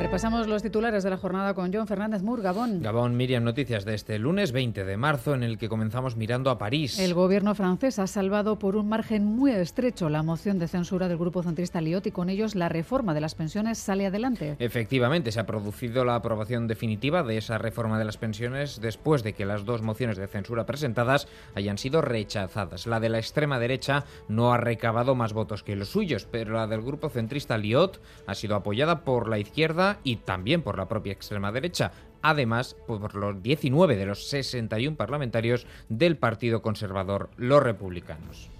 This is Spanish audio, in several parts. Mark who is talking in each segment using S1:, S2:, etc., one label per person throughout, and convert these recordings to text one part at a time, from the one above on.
S1: Repasamos los titulares de la jornada con John Fernández Mur, Gabón.
S2: Gabón, Miriam, noticias de este lunes 20 de marzo en el que comenzamos mirando a París.
S1: El gobierno francés ha salvado por un margen muy estrecho la moción de censura del grupo centrista Liot y con ellos la reforma de las pensiones sale adelante.
S2: Efectivamente, se ha producido la aprobación definitiva de esa reforma de las pensiones después de que las dos mociones de censura presentadas hayan sido rechazadas. La de la extrema derecha no ha recabado más votos que los suyos, pero la del grupo centrista Liot ha sido apoyada por la izquierda y también por la propia extrema derecha, además por los 19 de los 61 parlamentarios del Partido Conservador, los republicanos.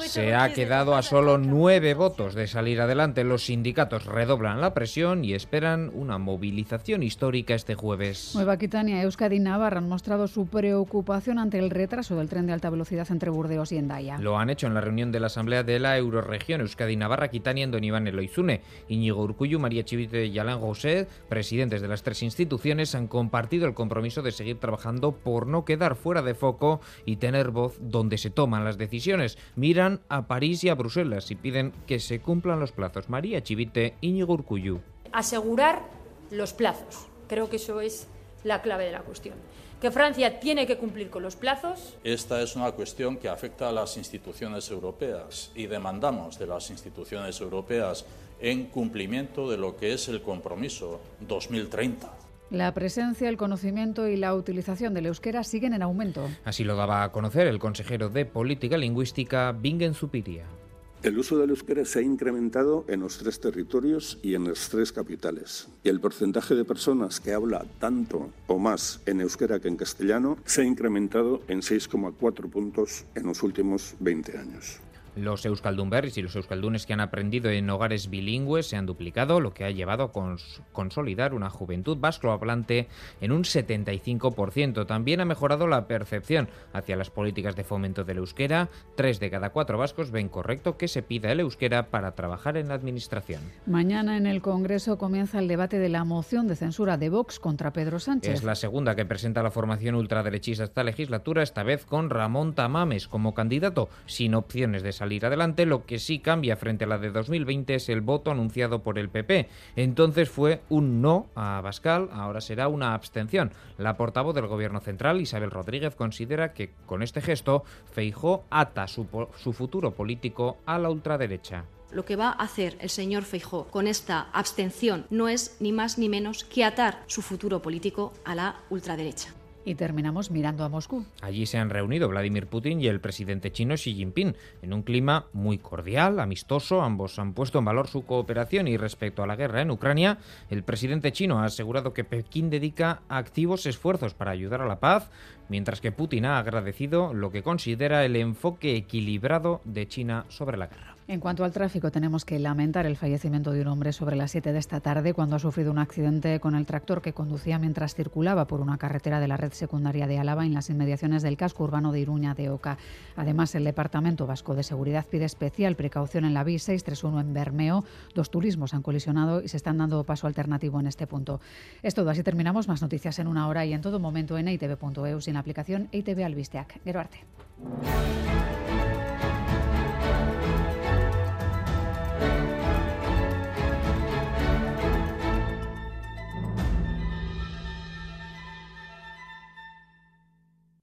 S2: Se ha quedado a solo nueve votos de salir adelante. Los sindicatos redoblan la presión y esperan una movilización histórica este jueves.
S1: Nueva Aquitania, Euskadi y Navarra han mostrado su preocupación ante el retraso del tren de alta velocidad entre Burdeos y Endaya.
S2: Lo han hecho en la reunión de la Asamblea de la Euroregión Euskadi Navarra, Aquitania, en Don Iván Eloizune. Íñigo Urcuyu, María Chivite y Alain Rousset, presidentes de las tres instituciones, han compartido el compromiso de seguir trabajando por no quedar fuera de foco y tener voz donde se toman las decisiones. Miran a París y a Bruselas y piden que se cumplan los plazos. María Chivite, Íñigo Urcuyu.
S3: Asegurar los plazos. Creo que eso es la clave de la cuestión. Que Francia tiene que cumplir con los plazos.
S4: Esta es una cuestión que afecta a las instituciones europeas y demandamos de las instituciones europeas en cumplimiento de lo que es el compromiso 2030.
S1: La presencia, el conocimiento y la utilización del euskera siguen en aumento.
S2: Así lo daba a conocer el consejero de Política Lingüística, Bingen Zupiria.
S5: El uso del euskera se ha incrementado en los tres territorios y en las tres capitales. Y el porcentaje de personas que habla tanto o más en euskera que en castellano se ha incrementado en 6,4 puntos en los últimos 20 años.
S2: Los euskaldunberris y los euskaldunes que han aprendido en hogares bilingües se han duplicado, lo que ha llevado a consolidar una juventud vasco-hablante en un 75%. También ha mejorado la percepción hacia las políticas de fomento del euskera. Tres de cada cuatro vascos ven correcto que se pida el euskera para trabajar en la administración.
S1: Mañana en el Congreso comienza el debate de la moción de censura de Vox contra Pedro Sánchez.
S2: Es la segunda que presenta la formación ultraderechista esta legislatura, esta vez con Ramón Tamames como candidato, sin opciones de salir adelante. Lo que sí cambia frente a la de 2020 es el voto anunciado por el PP. Entonces fue un no a Bascal, ahora será una abstención. La portavoz del Gobierno Central, Isabel Rodríguez, considera que con este gesto Feijó ata su, su futuro político a la ultraderecha
S6: lo que va a hacer el señor Feijó con esta abstención no es ni más ni menos que atar su futuro político a la ultraderecha.
S1: Y terminamos mirando a Moscú.
S2: Allí se han reunido Vladimir Putin y el presidente chino Xi Jinping en un clima muy cordial, amistoso. Ambos han puesto en valor su cooperación y respecto a la guerra en Ucrania, el presidente chino ha asegurado que Pekín dedica activos esfuerzos para ayudar a la paz, mientras que Putin ha agradecido lo que considera el enfoque equilibrado de China sobre la guerra.
S1: En cuanto al tráfico, tenemos que lamentar el fallecimiento de un hombre sobre las 7 de esta tarde cuando ha sufrido un accidente con el tractor que conducía mientras circulaba por una carretera de la red secundaria de Álava en las inmediaciones del casco urbano de Iruña de Oca. Además, el Departamento Vasco de Seguridad pide especial precaución en la BI 631 en Bermeo. Dos turismos han colisionado y se están dando paso alternativo en este punto. Es todo, así terminamos. Más noticias en una hora y en todo momento en itv.eu sin aplicación ITV Albisteac.